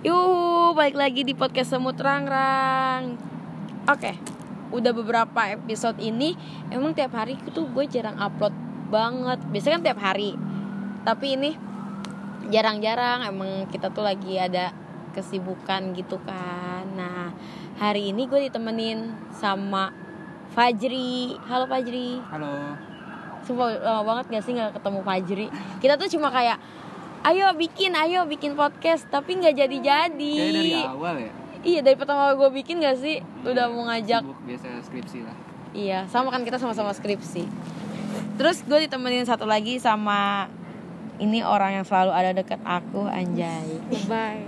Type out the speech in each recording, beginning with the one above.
Yuh, balik lagi di podcast Semut Rangrang. Oke, udah beberapa episode ini emang tiap hari tuh gue jarang upload banget. Biasanya kan tiap hari. Tapi ini jarang-jarang emang kita tuh lagi ada kesibukan gitu kan. Nah, hari ini gue ditemenin sama Fajri. Halo Fajri. Halo. Sumpah lama banget gak sih gak ketemu Fajri Kita tuh cuma kayak Ayo bikin, ayo bikin podcast Tapi gak jadi-jadi Kayak dari awal ya. Iya dari pertama gue bikin gak sih Udah mau ngajak Sibuk biasa skripsi lah. Iya sama kan kita sama-sama skripsi Terus gue ditemenin satu lagi sama Ini orang yang selalu ada dekat aku Anjay Bye.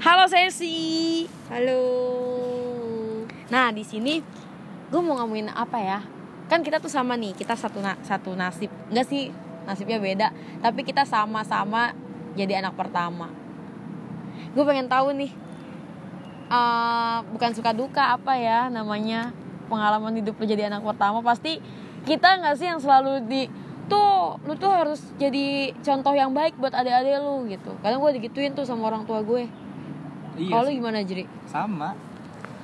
Halo Sesi Halo. Nah di sini gue mau ngomongin apa ya? Kan kita tuh sama nih, kita satu na- satu nasib. Enggak sih, nasibnya beda, tapi kita sama-sama jadi anak pertama. Gue pengen tahu nih, eh, bukan suka duka apa ya namanya pengalaman hidup lu jadi anak pertama pasti kita nggak sih yang selalu di tuh lu tuh harus jadi contoh yang baik buat adik-adik lu gitu. Kadang gue digituin tuh sama orang tua gue. Iya. Kalau gimana Jeri? Sama.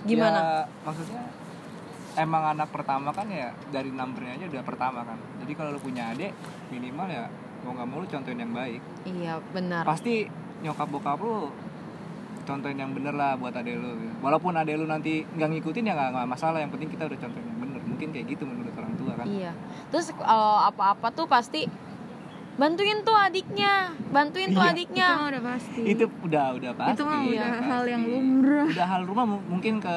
Gimana? Ya, maksudnya emang anak pertama kan ya dari numbernya aja udah pertama kan. Jadi kalau lu punya adik minimal ya mau nggak mau lu contohin yang baik. Iya benar. Pasti nyokap bokap lu contohin yang bener lah buat adek lu. Walaupun adek lu nanti nggak ngikutin ya nggak nggak masalah. Yang penting kita udah contohin yang bener. Mungkin kayak gitu menurut orang tua kan. Iya. Terus kalau apa-apa tuh pasti bantuin tuh adiknya, bantuin tuh Iya. adiknya. Itu mah udah pasti. Itu udah udah pasti. Itu mah udah pasti. hal yang lumrah. Udah hal rumah mu- mungkin ke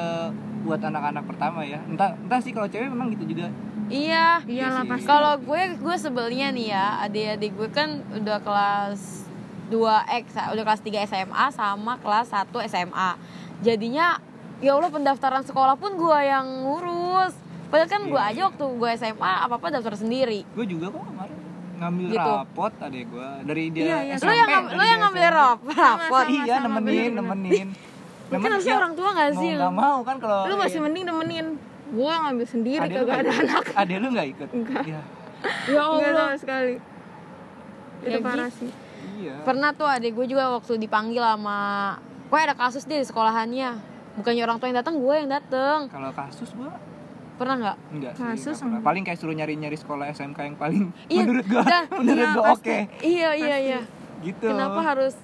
buat anak-anak pertama ya. Entah entah sih kalau cewek memang gitu juga. Iya. Iyalah sih. pasti. Kalau gue gue sebelnya nih ya, adik-adik gue kan udah kelas 2 X, udah kelas 3 SMA sama kelas 1 SMA. Jadinya ya Allah pendaftaran sekolah pun gue yang ngurus. Padahal kan gue Iya, aja iya. waktu gue SMA apa-apa daftar sendiri. Gue juga kok kemarin ngambil Gitu. rapot adek gue dari dia Iya, iya. SMP, Lo yang lo yang ngambil rapot. Iya nemenin bener-bener. nemenin. Mungkin harusnya orang tua gak sih? Mau nggak mau kan kalau Lu masih mending nemenin. Gua ngambil sendiri adek kagak ada ikut? anak. Adek lu nggak ikut? Enggak. Iya. Ya Enggak sama sekali. Itu Ya, parah gitu. sih. Iya. Pernah tuh adik gue juga waktu dipanggil sama Pokoknya ada kasus dia di sekolahannya Bukannya orang tua yang datang, gue yang datang Kalau kasus gue Pernah nggak? enggak sih. Kasus pernah. enggak. Paling kayak suruh nyari-nyari sekolah SMK yang paling Iya, menurut gue dah. menurut Iya, gue oke. Iya, iya, iya Gitu. Kenapa harus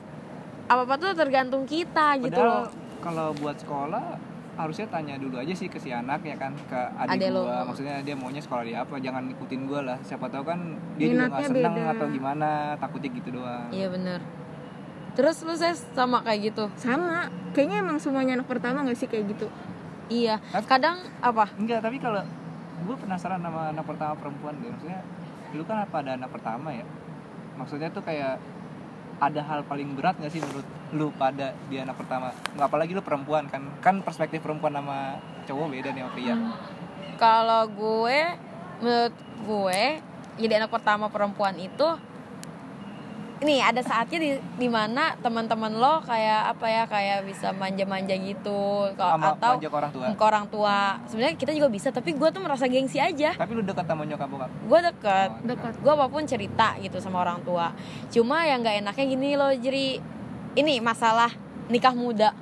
Apa-apa tuh tergantung kita gitu Padahal loh kalau buat sekolah harusnya tanya dulu aja sih ke si anak ya kan? Ke Adek adik lo. gua. Maksudnya dia maunya sekolah di apa? Jangan ngikutin gua lah. Siapa tahu kan dia juga nggak Minatnya seneng beda. atau gimana. Takutnya gitu doang. Iya bener. Terus lu ses sama kayak gitu? Sama. Kayaknya emang semuanya anak pertama gak sih kayak gitu? Iya. Tapi- Kadang apa? enggak tapi kalau gue penasaran sama anak pertama perempuan deh. Maksudnya lu kan apa ada anak pertama ya? Maksudnya tuh kayak ada hal paling berat gak sih menurut lu pada di anak pertama? Nggak apalagi lu perempuan kan. Kan perspektif perempuan sama cowok beda nih pria Kalau gue Menurut gue Jadi anak pertama perempuan itu Nih ada saatnya di di mana teman-teman lo kayak apa ya kayak bisa manja-manja gitu. Kalau- atau pajak orang tua. ke orang tua. Sebenarnya kita juga bisa tapi gue tuh merasa gengsi aja. Tapi lu dekat sama nyokap bokap? Gue deket. Oh, Dekat. gue apa pun cerita gitu sama orang tua. Cuma yang nggak enaknya gini loh jadi ini masalah nikah muda.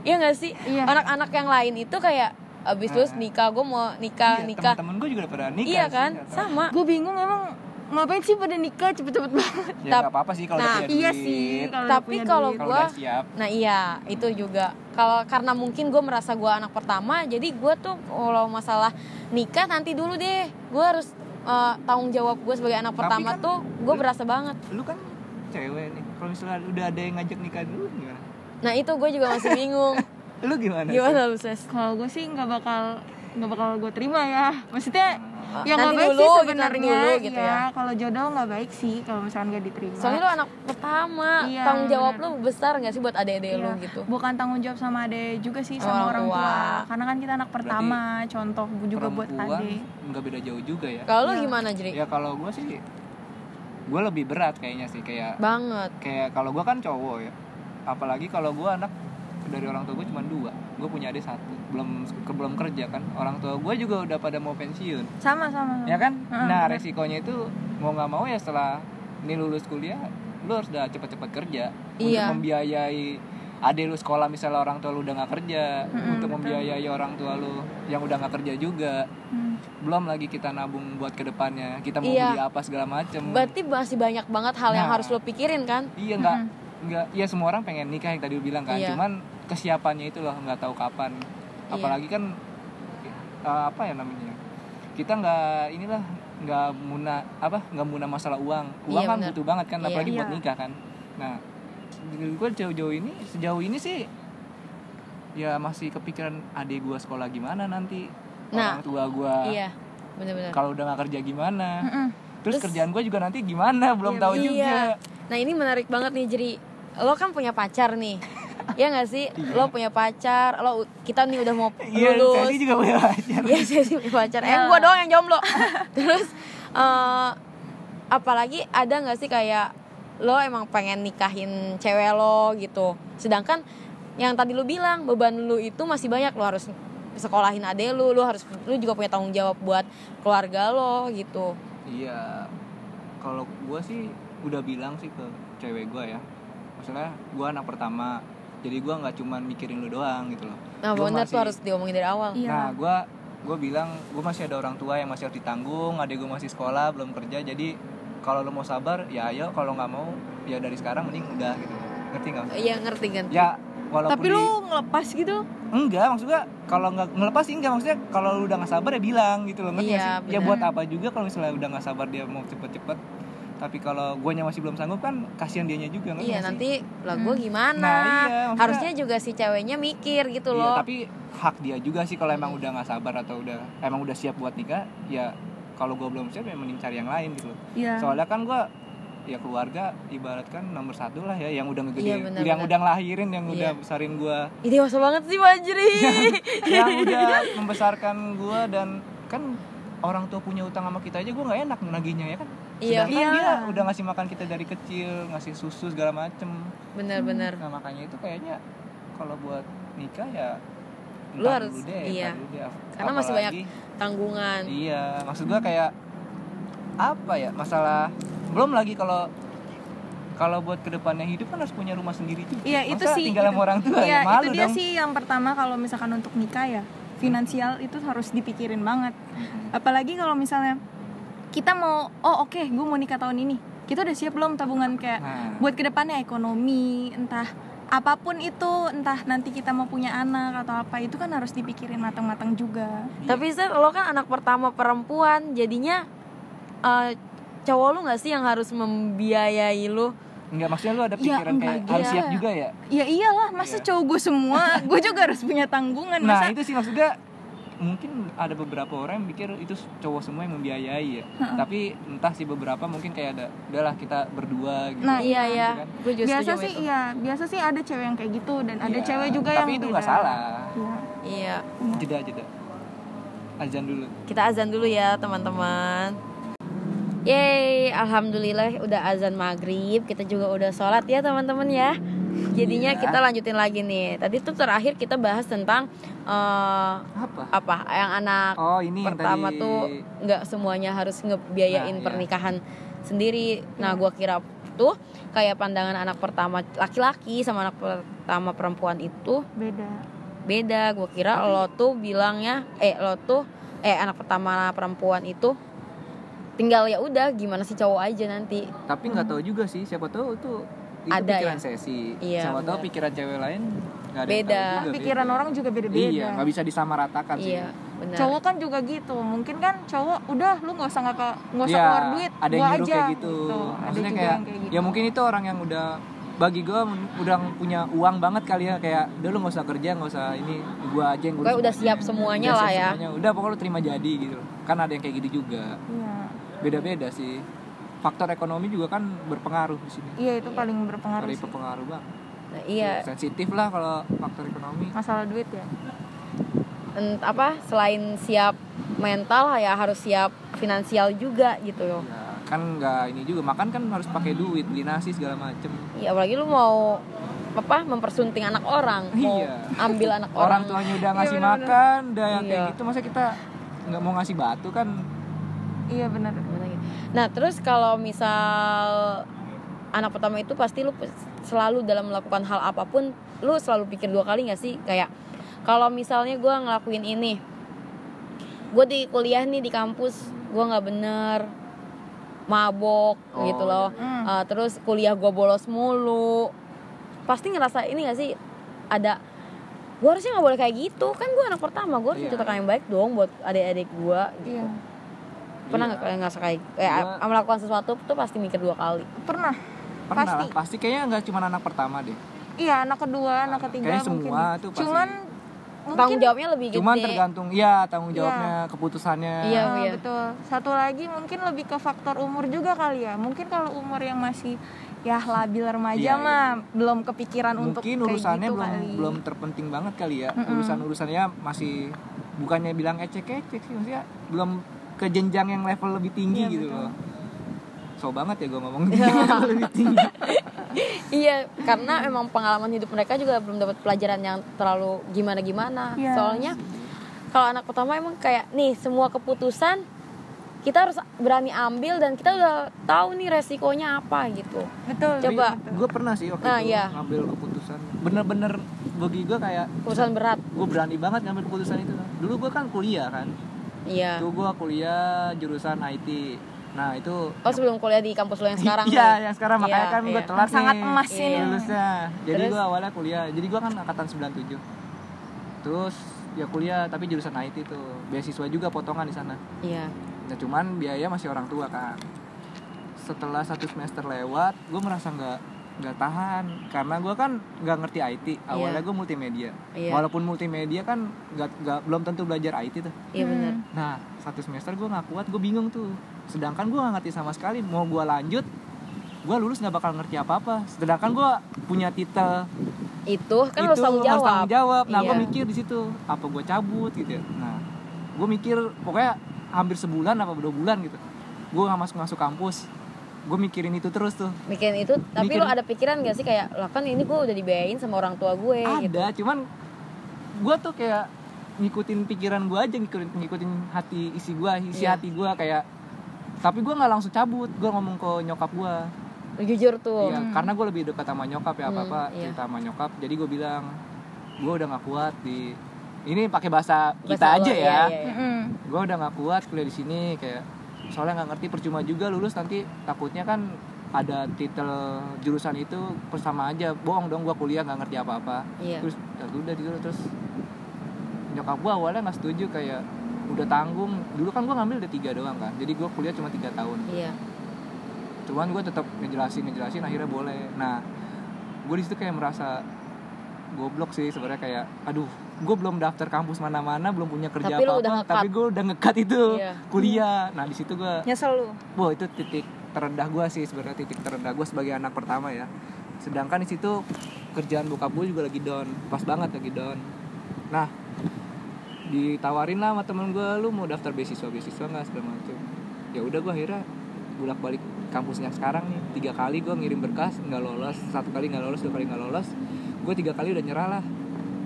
Iya gak sih? Iya. anak-anak yang lain itu kayak abis lulus Ah. nikah gue mau nikah Iya, nikah. teman-teman gue juga udah pada nikah iya sih, kan tahu. sama. Gue bingung emang ngapain sih pada nikah cepet-cepet banget. ya nggak apa-apa sih kalau Nah, udah punya Iya duit. sih. Kalau Tapi punya kalau siap Nah iya itu juga kalau karena mungkin gue merasa gue anak pertama jadi gue tuh kalau masalah nikah nanti dulu deh gue harus eh, tanggung jawab gue sebagai anak Tapi pertama kan- tuh gue berasa banget lu kan cewek nih kalau misalnya udah ada yang ngajak nikah dulu gimana nah itu gue juga masih bingung lu gimana sih? gimana lu ses Kalau gue sih nggak bakal nggak bakal gue terima ya. Maksudnya ya Nanti nggak baik dulu, sih sebenarnya. nanti dulu gitu Iya, ya. Kalau jodoh nggak baik sih kalau misalkan nggak diterima. soalnya lu anak pertama Iya, tanggung jawab benar. lu besar gak sih buat adik-adik lu Iya. gitu Bukan tanggung jawab sama ade juga sih Sama orang orang tua. tua. Karena kan kita anak pertama, contoh juga buat Perempuan ade. nggak beda jauh juga ya kalau lu Iya. gimana Jeri ya kalau gue sih gue lebih berat kayaknya sih kayak banget kayak kalau gue kan cowok ya apalagi kalau gue anak dari orang tua gue cuma dua gue punya adik satu belum ke belum kerja kan orang tua gue juga udah pada mau pensiun Sama sama. ya kan Heeh, nah resikonya itu mau nggak mau ya setelah ini lulus kuliah lu harus udah cepet-cepet kerja Iya. untuk membiayai adek lu sekolah misalnya orang tua lu udah nggak kerja Mm-mm, untuk betul. membiayai orang tua lu yang udah nggak kerja juga Hmm. belum lagi kita nabung buat ke depannya kita mau Iya. beli apa segala macem berarti masih banyak banget hal yang Nah. harus lo pikirin kan iya nggak nggak iya semua orang pengen nikah yang tadi lu bilang kan Iya. cuman kesiapannya itu loh nggak tahu kapan Iya. apalagi kan eh, apa ya namanya kita nggak inilah nggak muna apa nggak muna masalah uang uang Iya, kan benar. butuh banget kan Iya. apalagi buat Iya. nikah kan nah gue jauh-jauh ini sejauh ini sih ya masih kepikiran adik gue sekolah gimana nanti Nah. orang tua gue iya kalau udah nggak kerja gimana Mm-mm. terus, Terus- kerjaan gue juga nanti gimana belum tahu iya juga nah ini menarik banget nih jadi lo kan punya pacar nih ya nggak sih lo punya pacar lo kita nih udah mau iya lulus saya juga punya pacar Iya saya sih punya pacar. Eh Ya. gua doang yang jomblo. Terus eh, apalagi ada nggak sih kayak lo emang pengen nikahin cewek lo gitu. Sedangkan yang tadi lu bilang beban lu itu masih banyak lo harus sekolahin adek lu, lu harus lu juga punya tanggung jawab buat keluarga lo gitu. Iya, kalau gue sih udah bilang sih ke cewek gue ya, maksudnya gue anak pertama, jadi gue nggak cuman mikirin lu doang gitu loh. Nah Gua bener tuh harus diomongin dari awal. Iya. Nah, gue gue bilang gue masih ada orang tua yang masih harus ditanggung, adik gue masih sekolah belum kerja, jadi kalau lu mau sabar ya ayo, kalau nggak mau ya dari sekarang mending udah gitu, ngerti nggak? Iya ngerti kan? Ya walaupun Tapi di- lu ngelepas gitu? enggak maksudnya kalau nggak ngelepas sih enggak maksudnya kalau lu udah nggak sabar ya bilang gitu loh ngerti Iya, sih ya buat apa juga kalau misalnya udah nggak sabar dia mau cepet-cepet tapi kalau guanya masih belum sanggup kan kasihan dianya juga ngerti Iya nanti lah gue gimana? Nah, iya, maksudnya- Harusnya juga si ceweknya mikir gitu Iya, loh. tapi hak dia juga sih kalau emang udah nggak sabar atau udah emang udah siap buat nikah ya kalau gue belum siap ya mending cari yang lain gitu loh Iya. soalnya kan gue ya keluarga ibaratkan nomor satu lah ya yang udah Iya, ngegedein benar, yang benar. udah ngelahirin yang Iya. udah besarin gue Ih dewasa banget sih Fajri. yang udah membesarkan gue dan kan orang tua punya utang sama kita aja gue nggak enak nagihnya ya kan Iya. sedangkan Iya. dia udah ngasih makan kita dari kecil ngasih susu segala macem Bener-bener. nah makanya itu kayaknya kalau buat nikah ya Lu entar harus- dulu deh, iya. dulu deh. Karena masih banyak Tanggungan. iya maksud gue kayak apa ya masalah belum lagi kalau kalau buat ke depannya hidup kan harus punya rumah sendiri juga Iya, itu sih. tinggal sama orang tua Iya, ya malu itu dia dong sih yang pertama kalau misalkan untuk nikah ya. Finansial itu harus dipikirin banget. Apalagi kalau misalnya kita mau oh oke, gue mau nikah tahun ini. Kita udah siap belum tabungan kayak nah buat ke depannya ekonomi, entah apa pun itu, entah nanti kita mau punya anak atau apa itu kan harus dipikirin matang-matang juga. Tapi Zed, lo kan anak pertama perempuan, jadinya eh, cowok lu nggak sih yang harus membiayai lu? Enggak maksudnya lu ada Ya, pikiran enggak kayak harus juga. siap juga ya Ya iyalah, masa Iya. cowok gue semua, gue juga harus punya tanggungan. Nah Masa itu sih maksudnya mungkin ada beberapa orang yang pikir itu cowok semua yang membiayai ya. Tapi entah sih beberapa mungkin kayak ada udahlah kita berdua gitu. Nah, iya Gitu ya, kan. biasa sih itu. iya, biasa sih ada cewek yang kayak gitu dan ada Iya, cewek juga yang Tapi itu nggak salah. Iya. Iya, Jeda jeda. Azan dulu. kita azan dulu ya teman-teman. Yeay, alhamdulillah udah azan maghrib. Kita juga udah sholat ya teman-teman ya. Jadinya Iya. kita lanjutin lagi nih. Tadi tuh terakhir kita bahas tentang eh, Apa? apa yang anak Oh ini yang pertama tadi. tuh nggak semuanya harus ngebiayain Nah, iya. pernikahan sendiri. Nah, gua kira tuh kayak pandangan anak pertama laki-laki sama anak pertama perempuan itu Beda. beda. Gua kira lo tuh bilangnya eh lo tuh eh anak pertama perempuan itu tinggal ya udah gimana sih cowok aja nanti. Tapi nggak tahu juga sih. Siapa tahu itu itu Ada pikiran ya? sesi. Iya, Siapa tahu pikiran cewek lain nggak ada yang Beda. juga, Pikiran beda. orang juga beda-beda. Iya nggak bisa disamaratakan sih. Iya, benar. Cowok kan juga gitu. Mungkin kan cowok udah lu nggak usah nggak nggak usah Iya, keluar duit, ada yang aja. kayak gitu. Ada Maksudnya juga kayak, yang kayak gitu. ya mungkin itu orang yang udah bagi gue udah punya uang banget kali ya kayak udah lu nggak usah kerja nggak usah ini gua aja yang ngurus udah siap semuanya Udah lah siap ya. semuanya. udah pokoknya lu terima jadi gitu kan ada yang kayak gitu juga Iya. beda-beda sih faktor ekonomi juga kan berpengaruh di sini Iya itu paling berpengaruh Dari sih. berpengaruh banget Nah, iya, sensitif lah kalau faktor ekonomi Masalah duit ya. ent- apa selain siap mental ya harus siap finansial juga gitu loh. ya kan nggak ini juga makan kan harus pakai duit beli nasi segala macem Iya, apalagi lu mau apa mempersunting anak orang, mau Iya. ambil anak orang orang. tuanya udah ngasih bener-bener. makan udah yang kayak Iya. gitu masa kita nggak mau ngasih batu kan Iya benar. Nah, terus kalau misal anak pertama itu pasti lu selalu dalam melakukan hal apa pun lu selalu pikir dua kali nggak sih? Kayak kalau misalnya gue ngelakuin ini gue di kuliah nih di kampus gue nggak bener mabok Oh, gitu loh. Hmm. Uh, terus kuliah gue bolos mulu. Pasti ngerasa ini gak sih? Ada gue harusnya nggak boleh kayak gitu. Kan gue anak pertama gue harus Iya. mencontohkan yang baik dong buat adik-adik gue gitu. Iya. Pernah Iya. nggak kalian ngerasa kayak kayak Gua- melakukan sesuatu tuh pasti mikir dua kali Pernah. pernah Pasti. lah pasti kayaknya nggak cuma anak pertama deh Iya, anak kedua, anak ketiga Kayaknya mungkin. semua tuh pasti. Cuman tanggung mungkin jawabnya lebih gede cuman tergantung ya tanggung jawabnya keputusannya Iya, Ah, iya. betul. Satu lagi mungkin lebih ke faktor umur juga kali ya. Mungkin kalau umur yang masih ya labil remaja Iya, iya. mah belum kepikiran untuk mungkin kayak urusannya gitu belum kali. belum terpenting banget kali ya urusan urusannya masih bukannya bilang ecek ecek sih maksudnya belum ke jenjang yang level lebih tinggi Iya, gitu betul. loh so banget ya gue ngomong level lebih tinggi iya karena emang pengalaman hidup mereka juga belum dapat pelajaran yang terlalu gimana gimana Iya. soalnya kalau anak pertama emang kayak nih semua keputusan kita harus berani ambil dan kita udah tahu nih resikonya apa gitu Betul. Coba. gue pernah sih waktu Nah, itu iya. ngambil keputusan bener-bener bagi gue kayak keputusan berat gue berani banget ngambil keputusan itu dulu gue kan kuliah kan iya. Itu gue kuliah jurusan IT nah itu oh sebelum kuliah di kampus lo yang sekarang? iya yang sekarang. Makanya Iya, kan gue iya. telat Sangat nih. emas ini. lulusnya. Jadi Terus? gue awalnya kuliah. Jadi gue kan angkatan 97 terus ya kuliah tapi jurusan IT tuh. Beasiswa juga potongan di sana. Iya. Nah cuman biaya masih orang tua kan. Setelah satu semester lewat gue merasa nggak nggak tahan karena gue kan nggak ngerti IT awalnya Iya. gue multimedia Iya. walaupun multimedia kan nggak nggak belum tentu belajar IT tuh iya benar Nah, satu semester gue nggak kuat, gue bingung tuh. Sedangkan gue nggak ngerti sama sekali. Mau gue lanjut, gue lulus nggak bakal ngerti apa-apa. Sedangkan gue punya titel itu kan itu harus tanggung harus jawab tanggung jawab. Nah, gue Iya. mikir di situ, apa gue cabut gitu. ya. Nah, gue mikir pokoknya hampir sebulan apa dua bulan gitu. Gue nggak masuk masuk kampus. Gue mikirin itu terus tuh. mikirin itu tapi Mikirin- lo ada pikiran gak sih kayak lah kan ini gue udah dibiayain sama orang tua gue gitu Ada, cuman gue tuh kayak ngikutin pikiran gue aja ngikutin ngikutin hati isi gue isi Iya. hati gue kayak tapi gue nggak langsung cabut gue ngomong ke nyokap gue jujur tuh Iya, karena gue lebih dekat sama nyokap ya Hmm, apa apa iya. cerita sama nyokap jadi gue bilang gue udah nggak kuat di ini pakai bahasa kita Bahasa aja lo, ya iya, iya, iya. Mm-mm. gue udah nggak kuat kuliah di sini kayak soalnya nggak ngerti percuma juga lulus nanti. Takutnya kan ada titel jurusan itu bersama aja. Bohong dong gue kuliah nggak ngerti apa apa Iya. terus ya udah gitu. Terus nyokap gue awalnya nggak setuju kayak udah tanggung. Dulu kan gue ngambil udah tiga doang kan jadi gue kuliah cuma tiga tahun. Iya. Cuman gue tetap ngejelasin ngejelasin akhirnya boleh. Nah gue di situ kayak merasa goblok sih sebenarnya kayak aduh gue belum daftar kampus mana-mana belum punya kerja Tapi apa apa tapi gue udah ngekat itu Iya. kuliah. Nah di situ gue Nyesel lu. wah itu titik terendah gue sih sebenarnya titik terendah gue sebagai anak pertama ya. Sedangkan di situ kerjaan bokap gue juga lagi down pas banget lagi down. Nah ditawarin lah sama temen gue lu mau daftar beasiswa beasiswa nggak? segala macem. Ya udah gue akhirnya bolak balik kampusnya sekarang nih tiga kali gue ngirim berkas nggak lolos. Satu kali nggak lolos dua kali nggak lolos. Gue tiga kali udah nyerah lah.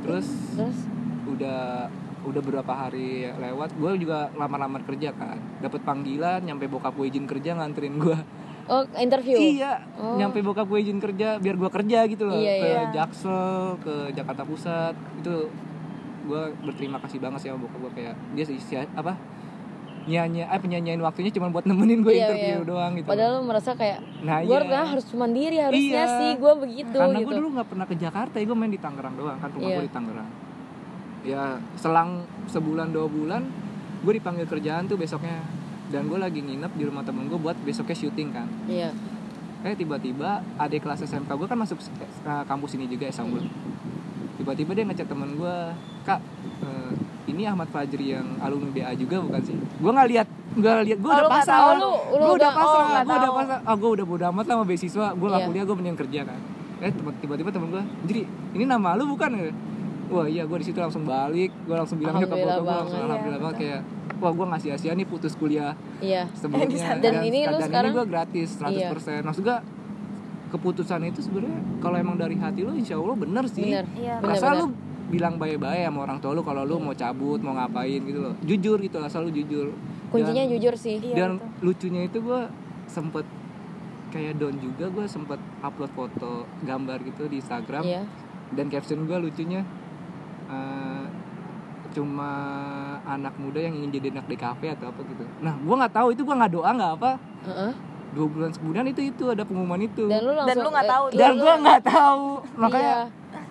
Terus terus? udah udah berapa hari lewat gue juga lamar-lamar kerja kan. Dapat panggilan nyampe bokap gue izin kerja nganterin gue oh interview? Iya Oh. nyampe bokap gue izin kerja biar gue kerja gitu loh. Iya, ke iya. Jaksel ke Jakarta Pusat. Itu gue berterima kasih banget sih sama bokap gue kayak dia sih si- apa nyanyi eh penyanyiin waktunya cuma buat nemenin gue Iya, interview iya. doang gitu padahal lu merasa kayak nah gue iya. harus mandiri harusnya Iya. sih gue begitu karena gitu. gue dulu nggak pernah ke Jakarta ya gue main di Tangerang doang kan rumah Iya. gue di Tangerang. Ya selang sebulan dua bulan gue dipanggil kerjaan tuh besoknya. Dan gue lagi nginep di rumah temen gue buat besoknya syuting kan. Iya. Eh tiba-tiba adik kelas SMK gue kan masuk ke kampus ini juga ya Sambul tiba-tiba dia ngechat temen gue kak eh, ini Ahmad Fajri yang alumni BA juga bukan sih? Gue nggak lihat gue lihat. Gue Oh, udah nggak lu gue udah udah- pasang. oh, nggak gue udah pasang. Ah gue udah bodo amat lah sama beasiswa. Gue nggak Iya. kuliah gue mending kerja kan. Eh tiba- tiba-tiba temen gue jadi ini nama lu bukan? Wah iya gue di situ langsung balik. Gue langsung bilang ke bokap gue langsung alhamdulillah banget kayak wah gue nggak sia-sia nih putus kuliah iya. sebelumnya. Dan ini lu dan sekarang- ini gue gratis 100% maksud gue keputusan itu sebenarnya kalau emang dari hati lu insya Allah bener sih. Bener. Iya. Bener, bener. lu bilang baik-baik sama orang tua lu kalau lu mau cabut mau ngapain gitu loh. Jujur gitu asal lu jujur. Kuncinya dan, jujur sih. Iya, dan betul. lucunya itu gue sempet kayak down juga gue sempet upload foto gambar gitu di Instagram. Iya. dan caption gue lucunya eh, cuma anak muda yang ingin jadi anak di kafe atau apa gitu. Nah gue nggak tahu itu gue nggak doa nggak apa. Heeh. dua bulan kemudian itu itu ada pengumuman itu. Dan lu langsung lu nggak eh, tahu iya, dan gue nggak tahu. Makanya Iya.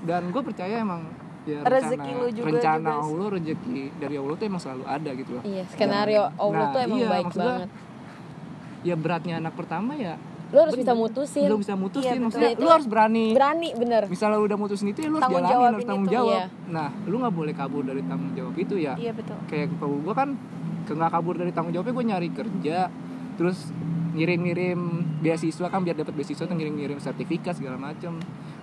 dan gue percaya emang ya Rezeki rencana, lu juga rencana juga sih. Allah rezeki dari Allah tuh emang selalu ada gitu loh Iya, skenario Allah Nah, tuh emang iya, baik banget. ya beratnya anak pertama ya Lu harus bener. bisa mutusin. lu bisa mutusin Iya, maksudnya Itu lu harus berani Berani bener. misalnya lu udah mutusin itu ya lu harus Tanggung jalanin harus tanggung itu. jawab Iya. nah lu nggak boleh kabur dari tanggung jawab itu ya iya betul kayak kalau gue kan nggak kabur dari tanggung jawabnya gue nyari kerja terus ngirim-ngirim beasiswa kan biar dapat beasiswa tuh ngirim-ngirim sertifikat segala macem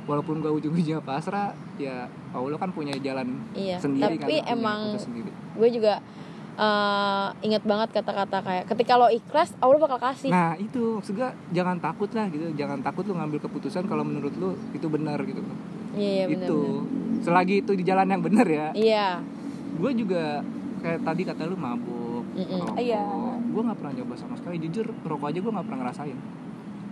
walaupun gue ujung-ujungnya pasrah ya Allah kan punya jalan Iya. sendiri Tapi kan emang sendiri. gue juga eh, ingat banget kata-kata kayak ketika lo ikhlas Allah bakal kasih. nah itu maksud gue jangan takut lah gitu jangan takut lu ngambil keputusan kalau menurut lu itu benar gitu Iya, iya bener, itu bener. selagi itu di jalan yang benar ya Iya. gue juga kayak tadi kata lu mabuk ngerokok. Iya. gue nggak pernah nyoba sama sekali jujur rokok aja gue nggak pernah ngerasain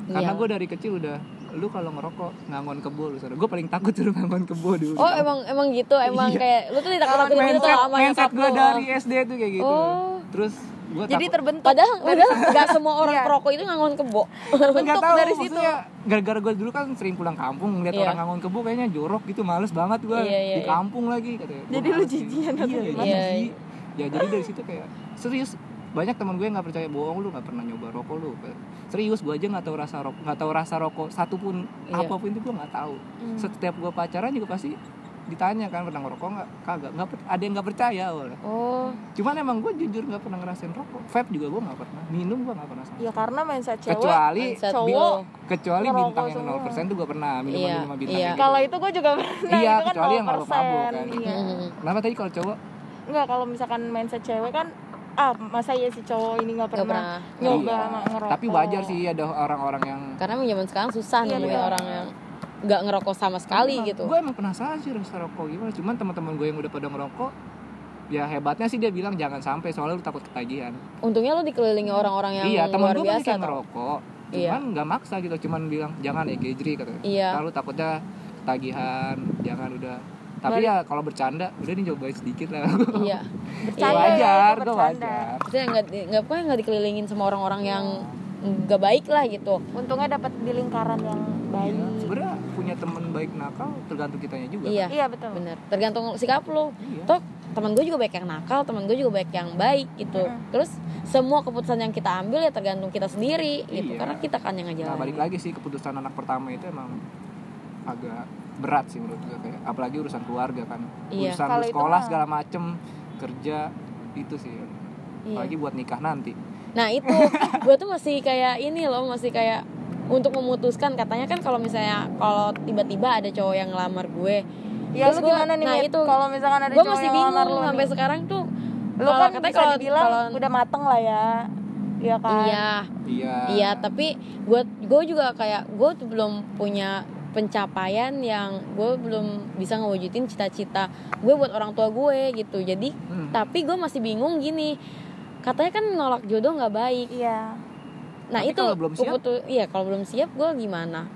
karena Iya. gue dari kecil udah lu kalau ngerokok ngangon kebo lu gue paling takut tuh ngangon kebo dulu Oh emang emang gitu emang Iya. kayak lu tuh ditakut-takutin gitu mindset, sama mindset nyokap gue dari SD tuh kayak gitu Oh. terus gue jadi terbentuk Padahal padahal nggak semua orang Iya. perokok itu ngangon kebo. nggak bentuk tahu dari situ. gara-gara gue dulu kan sering pulang kampung ngeliat Iya. orang ngangon kebo kayaknya jorok gitu males banget gue Iya, iya, di iya. kampung lagi katanya Gua Jadi lu sih. jijian atau iya, gimana? Iya, jijik. ya jadi dari situ kayak serius banyak teman gue yang nggak percaya bohong lu nggak pernah nyoba rokok lu serius gue aja nggak tahu rasa rokok nggak tahu rasa rokok satu pun Iya. apa pun itu gue nggak tahu Hmm. setiap gue pacaran juga pasti ditanya kan pernah ngerokok nggak kagak nggak ada yang nggak percaya oleh Oh. cuman emang gue jujur nggak pernah ngerasain rokok vape juga gue nggak pernah minum gue nggak pernah sama ya karena mindset cewek kecuali mindset cowok kecuali bintang yang semua. 0% tuh gue pernah minum Iya, minum bintang iya. gitu. kalau itu gue juga pernah Iya, itu kan kecuali yang 0%. mabuk-mabuk kan. iya. Kenapa tadi kalau cowok Enggak, kalau misalkan mindset cewek kan ah masa ya si cowok ini nggak pernah, pernah. nyoba Iya. sama ngerokok tapi wajar sih ada orang-orang yang Karena emang zaman sekarang susah Iya, nemuin betul. orang yang nggak ngerokok sama sekali gitu. gue emang penasaran sih rasa rokok gimana cuman teman-teman gue yang udah pada ngerokok ya hebatnya sih dia bilang jangan sampai soalnya lu takut ketagihan Untungnya lo dikelilingi orang-orang yang iya teman luar gue biasa yang ngerokok Iya. cuman nggak maksa gitu cuman bilang jangan ya gejri katanya Iya. lalu takutnya ketagihan jangan udah tapi ya kalau bercanda udah nih cobain sedikit lah Iya. Bercanda Gue ya, wajar itu gue bercanda. wajar Maksudnya nggak nggak pokoknya nggak dikelilingin sama orang-orang yang nggak baik lah gitu. untungnya dapat di lingkaran yang baik Iya, sebenarnya punya teman baik nakal tergantung kitanya juga Iya. iya betul Bener. Tergantung sikap lo. Iya. Toh teman gue juga baik yang nakal, teman gue juga baik yang baik gitu. Mm. Terus semua keputusan yang kita ambil ya tergantung kita sendiri gitu. Iya. Karena kita kan yang Nah ngejalanin. balik lagi sih keputusan anak pertama itu emang agak berat sih menurut gue kayak apalagi urusan keluarga kan. Iya. urusan sekolah segala macem kerja itu sih. Iya. apalagi buat nikah nanti. Nah itu gue tuh masih kayak ini loh masih kayak untuk memutuskan. Katanya kan kalau misalnya kalau tiba-tiba ada cowok yang ngelamar gue ya Terus lu gua- gimana nih nah itu, kalau misalkan ada gue cowok masih yang bingung ngelamar lu sampai nih? sekarang tuh. Lu kalau kan katanya kalau- dibilang kalau- udah mateng lah ya. Iya kan? Iya. Iya. Iya tapi gue gue juga kayak gue tuh belum punya pencapaian yang gue belum bisa ngewujudin cita-cita gue buat orang tua gue gitu. Jadi Hmm. tapi gue masih bingung gini. Katanya kan nolak jodoh nggak baik. Iya. Nah Tapi itu kalau belum siap? keputu- iya kalau belum siap gue gimana?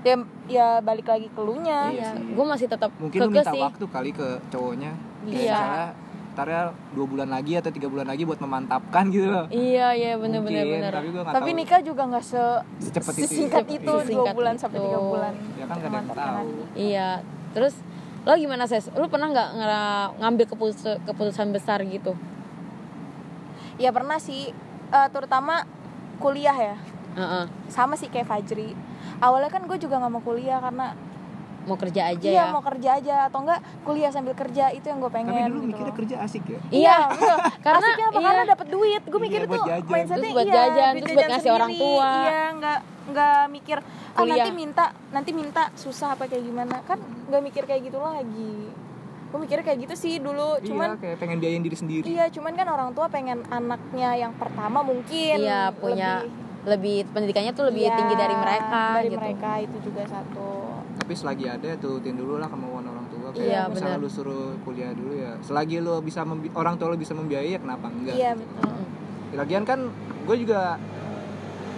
Ya ya balik lagi ke lu nya. Iya. Iya gue masih tetap mungkin lu minta sih. waktu kali ke cowoknya. Iya. Ntar ya dua bulan lagi atau tiga bulan lagi buat memantapkan gitu. Loh iya iya bener bener Mungkin, bener. tapi gue nggak tapi tahu. nikah juga nggak se secepat itu. sesingkat itu dua bulan itu. sampai tiga bulan. Ya kan gak ada yang tahu. Iya. Terus lo gimana ses? Lo pernah nggak ngambil keputusan keputusan besar gitu? Ya pernah sih. Eh, terutama kuliah ya. Heeh. sama sih kayak Fajri. Awalnya kan gue juga nggak mau kuliah karena mau kerja aja iya ya mau kerja aja atau enggak kuliah sambil kerja itu yang gue pengen tapi dulu gitu mikirnya loh. kerja asik ya iya betul. karena Asiknya apa? iya. karena dapat duit gue mikir Iya, itu buat jajan. mindsetnya Terus buat iya, jajan, terus buat ngasih orang tua. iya nggak nggak mikir ah Kuliah. nanti minta nanti minta susah apa kayak gimana kan nggak mikir kayak gitu lagi gue mikirnya kayak gitu sih dulu cuman iya kayak pengen biayain diri sendiri Iya, cuman kan orang tua pengen anaknya yang pertama mungkin Iya, punya lebih- lebih pendidikannya tuh lebih Iya, tinggi dari mereka dari gitu mereka itu juga satu. Tapi selagi ada turutin dulu lah kemauan orang tua kayak Iya, misalnya benar. lu suruh kuliah dulu ya selagi lu bisa membi- orang tua lu bisa membiayai ya kenapa enggak Iya betul. Mm-mm. lagian kan gue juga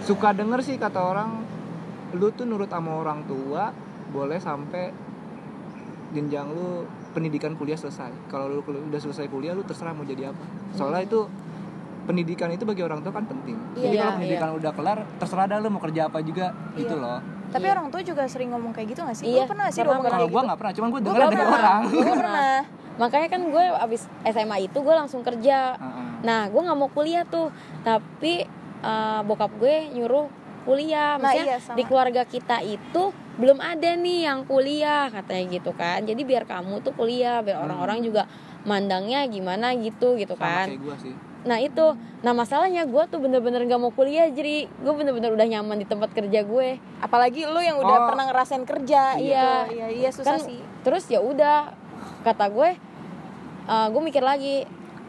suka denger sih kata orang lu tuh nurut sama orang tua boleh sampai jenjang lu pendidikan kuliah selesai kalau lu udah selesai kuliah lu terserah mau jadi apa soalnya itu pendidikan itu bagi orang tua kan penting jadi Iya, kalau iya. pendidikan udah kelar terserah dah lu mau kerja apa juga gitu loh tapi Iya. orang tua juga sering ngomong kayak gitu gak sih Iya, Lu pernah gak sih pernah, ngomong kalau kayak gua gitu nggak pernah cuman gua Gua dengar dari pernah. orang gue pernah makanya kan gue abis SMA itu gue langsung kerja Heeh. nah gue nggak mau kuliah tuh tapi eh, bokap gue nyuruh kuliah Nah, maksudnya iya, sama. di keluarga kita itu belum ada nih yang kuliah katanya gitu kan jadi biar kamu tuh kuliah biar Hmm. orang-orang juga mandangnya gimana gitu gitu sama kan kayak gua sih nah itu nah masalahnya gue tuh bener-bener gak mau kuliah jadi gue bener-bener udah nyaman di tempat kerja gue apalagi lu yang udah Oh. pernah ngerasain kerja Iya. gitu. iya iya susah kan sih terus ya udah kata gue gue mikir lagi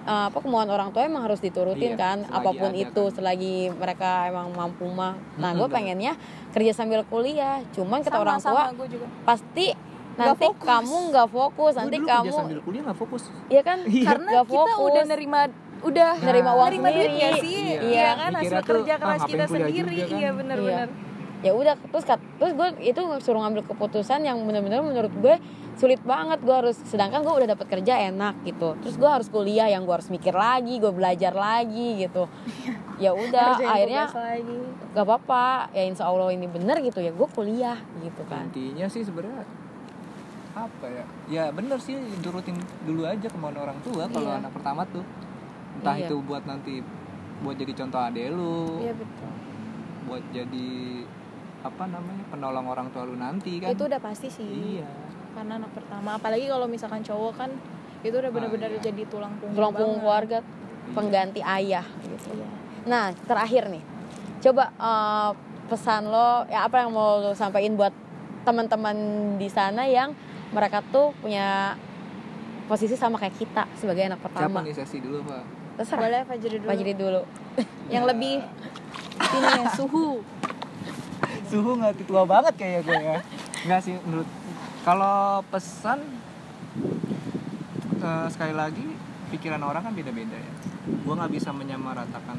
eh, apa kemauan orang tua emang harus diturutin Iya, kan apa pun ada itu kan. selagi mereka emang mampu mah nah gue pengennya kerja sambil kuliah cuman kata sama orang tua sama gue juga pasti nanti fokus. kamu nggak fokus Gua nanti kamu kerja sambil kuliah nggak fokus iya kan karena nggak kita udah fokus. nerima udah Nerima uang nerima duit sendiri. ya sih? Iya. iya kan? Hasil tuh, kerja ah, keras ngapain kita sendiri. juga kan? iya bener-bener. Ya udah terus kat- terus gue itu suruh ngambil keputusan yang benar-benar menurut gue sulit banget. Gue harus sedangkan gue udah dapat kerja enak gitu. Terus gue harus kuliah yang gue harus mikir lagi gue belajar lagi gitu. Ya udah akhirnya gak apa-apa. Ya insya Allah ini bener gitu ya gue kuliah gitu kan. Intinya sih sebenarnya apa ya? Ya bener sih turutin dulu aja kemauan orang tua kalau Iya. anak pertama tuh entah Iya. itu buat nanti buat jadi contoh ade lu. Iya betul. Buat jadi apa namanya penolong orang tua lu nanti kan? Itu udah pasti sih. Iya. Karena anak pertama. Apalagi kalau misalkan cowok kan itu udah benar-benar iya. jadi tulang punggung tulang punggung keluarga pengganti ayah gitu. Iya. nah terakhir nih. Coba eh, pesan lo ya apa yang mau lo sampaikan buat teman-teman di sana yang mereka tuh punya posisi sama kayak kita sebagai anak siapa pertama? nih sesi dulu pak terserah boleh Fajri dulu. Fajri dulu. Yang lebih ini ya suhu. Suhu nggak tua banget kayak gue ya. Nggak sih menurut kalau pesan eh, sekali lagi pikiran orang kan beda-beda ya. Gue nggak bisa menyamaratakan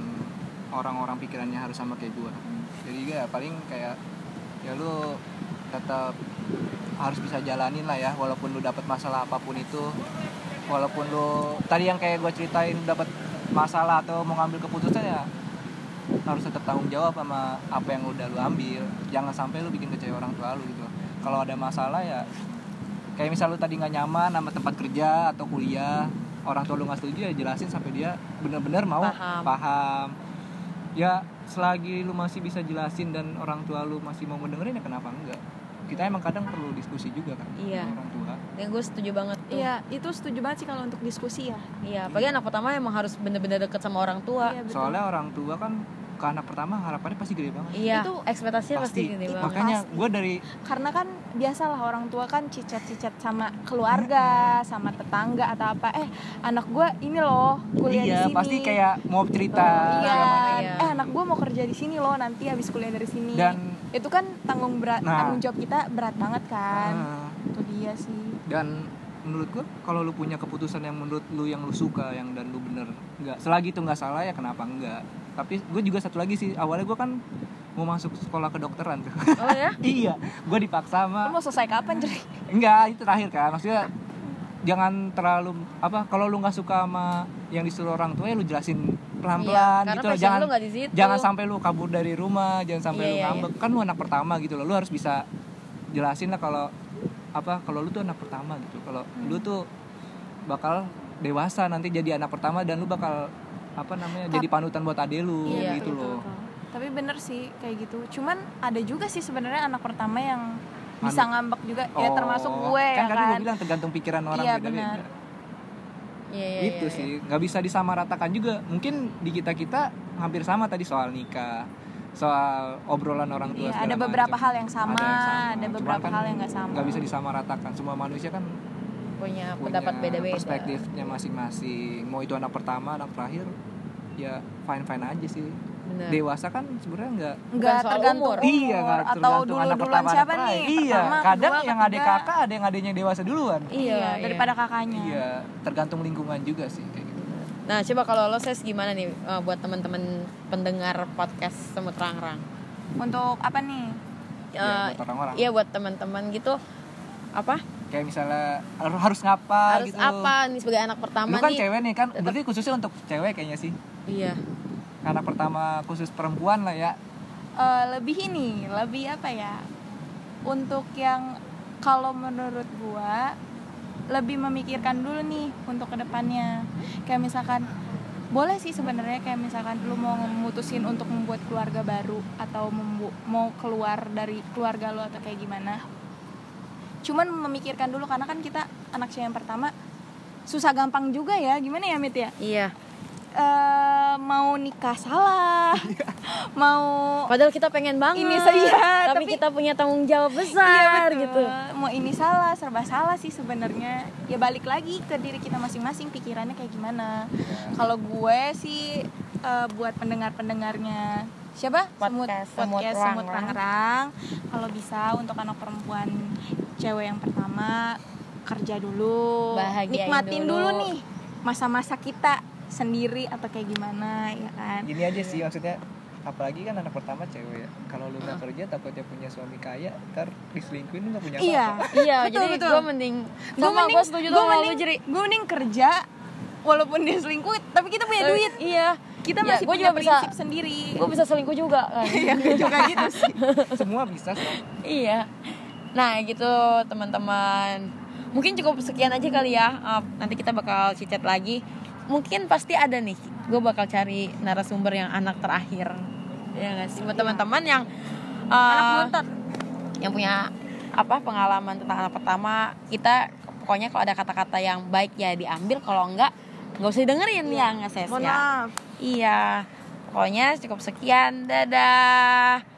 orang-orang pikirannya harus sama kayak gue jadi ya paling kayak ya lu tetap harus bisa jalanin lah ya walaupun lu dapat masalah apa pun itu walaupun lu tadi yang kayak gue ceritain dapat masalah atau mau ngambil keputusan ya harus tetap tanggung jawab sama apa yang udah lu ambil. Jangan sampai lu bikin kecewa orang tua lu gitu. Kalau ada masalah ya kayak misal lu tadi nggak nyaman sama tempat kerja atau kuliah orang tua lu nggak setuju ya jelasin sampai dia benar-benar mau Paham. paham. Ya selagi lu masih bisa jelasin dan orang tua lu masih mau mendengerin ya kenapa enggak kita emang kadang perlu diskusi juga kan Iya. sama orang tua. Ya gue setuju banget tuh. Iya itu setuju banget sih kalau untuk diskusi ya. Iya apalagi anak pertama emang harus bener-bener deket sama orang tua. Iya betul. Soalnya orang tua kan ke anak pertama harapannya pasti gede banget. Iya Itu ekspektasinya pasti, pasti. gede banget. Makanya gue dari karena kan biasalah orang tua kan cicat-cicat sama keluarga sama tetangga atau apa. Eh anak gue ini loh kuliah iya di sini. pasti kayak mau cerita iya. segala macam. Iya. eh anak gue mau kerja di sini loh nanti habis kuliah dari sini. Dan itu kan tanggung berat Nah. tanggung jawab kita berat banget kan. Ah, itu dia sih. Dan menurut gue kalau lu punya keputusan yang menurut lu yang lu suka yang dan lu bener nggak selagi itu nggak salah ya kenapa enggak tapi gue juga satu lagi sih awalnya gue kan mau masuk sekolah kedokteran. Tuh oh ya? Iya gue dipaksa lu sama mau selesai kapan jadi enggak itu terakhir kan maksudnya jangan terlalu apa kalau lu nggak suka sama yang disuruh orang tua ya lu jelasin pelan pelan Iya, karena gitu loh. jangan lu nggak di situ. jangan sampai lu kabur dari rumah jangan sampai Iya, lu iya, ngambek kan lu anak pertama gitu loh lu harus bisa jelasin lah kalau apa kalau lu tuh anak pertama gitu kalau Hmm. lu tuh bakal dewasa nanti jadi anak pertama dan lu bakal apa namanya jadi panutan buat ade lu Iya, gitu betul, loh betul. tapi bener sih kayak gitu cuman ada juga sih sebenarnya anak pertama yang bisa Anu. ngambek juga ya Oh, termasuk gue kan ya tadi kan gue bilang tergantung pikiran orang Iya, beda-beda benar. iya iya gitu iya, sih. nggak bisa disamaratakan juga. Mungkin di kita kita hampir sama tadi soal nikah soal obrolan orang tua Iya, segala ada beberapa macam. hal yang sama, ada Cuman beberapa kan hal yang nggak sama. nggak bisa disamaratakan. Semua manusia kan punya punya pendapat beda-beda. perspektifnya masing-masing. Mau itu anak pertama anak terakhir ya fine fine aja sih Bener. dewasa kan sebenarnya nggak nggak tergantung umur. umur, iya nggak atau tergantung dulu anak duluan pertama siapa anak nih iya Pertama, kadang kedua, yang adik ketiga. kakak ada yang adiknya dewasa duluan Iya, iya, iya. daripada kakaknya iya tergantung lingkungan juga sih kayak gitu Nah, coba kalau lo ses gimana nih eh, buat teman-teman pendengar podcast Semut Rangrang? untuk apa nih Ya, eh, buat orang-orang. iya buat teman-teman gitu apa kayak misalnya harus harus ngapa harus gitu apa nih sebagai anak pertama lu kan nih cewek nih kan berarti khususnya untuk cewek kayaknya sih iya anak pertama khusus perempuan lah ya. Eh, lebih ini lebih apa ya? Untuk yang kalau menurut gua lebih memikirkan dulu nih untuk ke depannya. Kayak misalkan boleh sih sebenarnya kayak misalkan lu mau memutusin untuk membuat keluarga baru atau membu- mau keluar dari keluarga lu atau kayak gimana. Cuman memikirkan dulu karena kan kita anak cewek yang pertama susah gampang juga ya. Gimana ya Mit ya? Iya. Eh, mau nikah salah mau padahal kita pengen banget Ini saya, tapi, tapi- kita punya tanggung jawab Iya, besar betul. gitu. Mau ini salah serba salah sih sebenarnya. Ya balik lagi ke diri kita masing-masing pikirannya kayak gimana. Kalau gue sih eh, buat pendengar pendengarnya siapa? Podcast Semut podcast semut rangrang. Kalau bisa untuk anak perempuan cewek yang pertama kerja dulu Bahagiain nikmatin dulu. dulu nih masa-masa kita sendiri atau kayak gimana ya kan? Gini aja sih maksudnya apalagi kan anak pertama cewek. Ya kalau lu nggak kerja takutnya punya suami kaya ntar diselingkuhin lu nggak punya iya apa-apa. iya. Betul, jadi betul. gue mending gue mending gue setuju sama lu jadi gue mending kerja walaupun dia selingkuh tapi kita punya duit. iya. Kita Ya, masih gua punya juga bisa- prinsip sendiri. gue bisa selingkuh juga kan? Iya, juga gitu sih. Semua bisa sih iya. Nah gitu teman-teman. Mungkin cukup sekian aja kali ya. Uh, nanti kita bakal cicat lagi mungkin pasti ada nih. Gue bakal cari narasumber yang anak terakhir. Ya nggak sih? Buat teman-teman yang uh, anak yang punya apa pengalaman tentang anak pertama kita pokoknya kalau ada kata-kata yang baik ya diambil kalau enggak nggak usah dengerin ya nggak ses ya. iya. Pokoknya cukup sekian. Dadah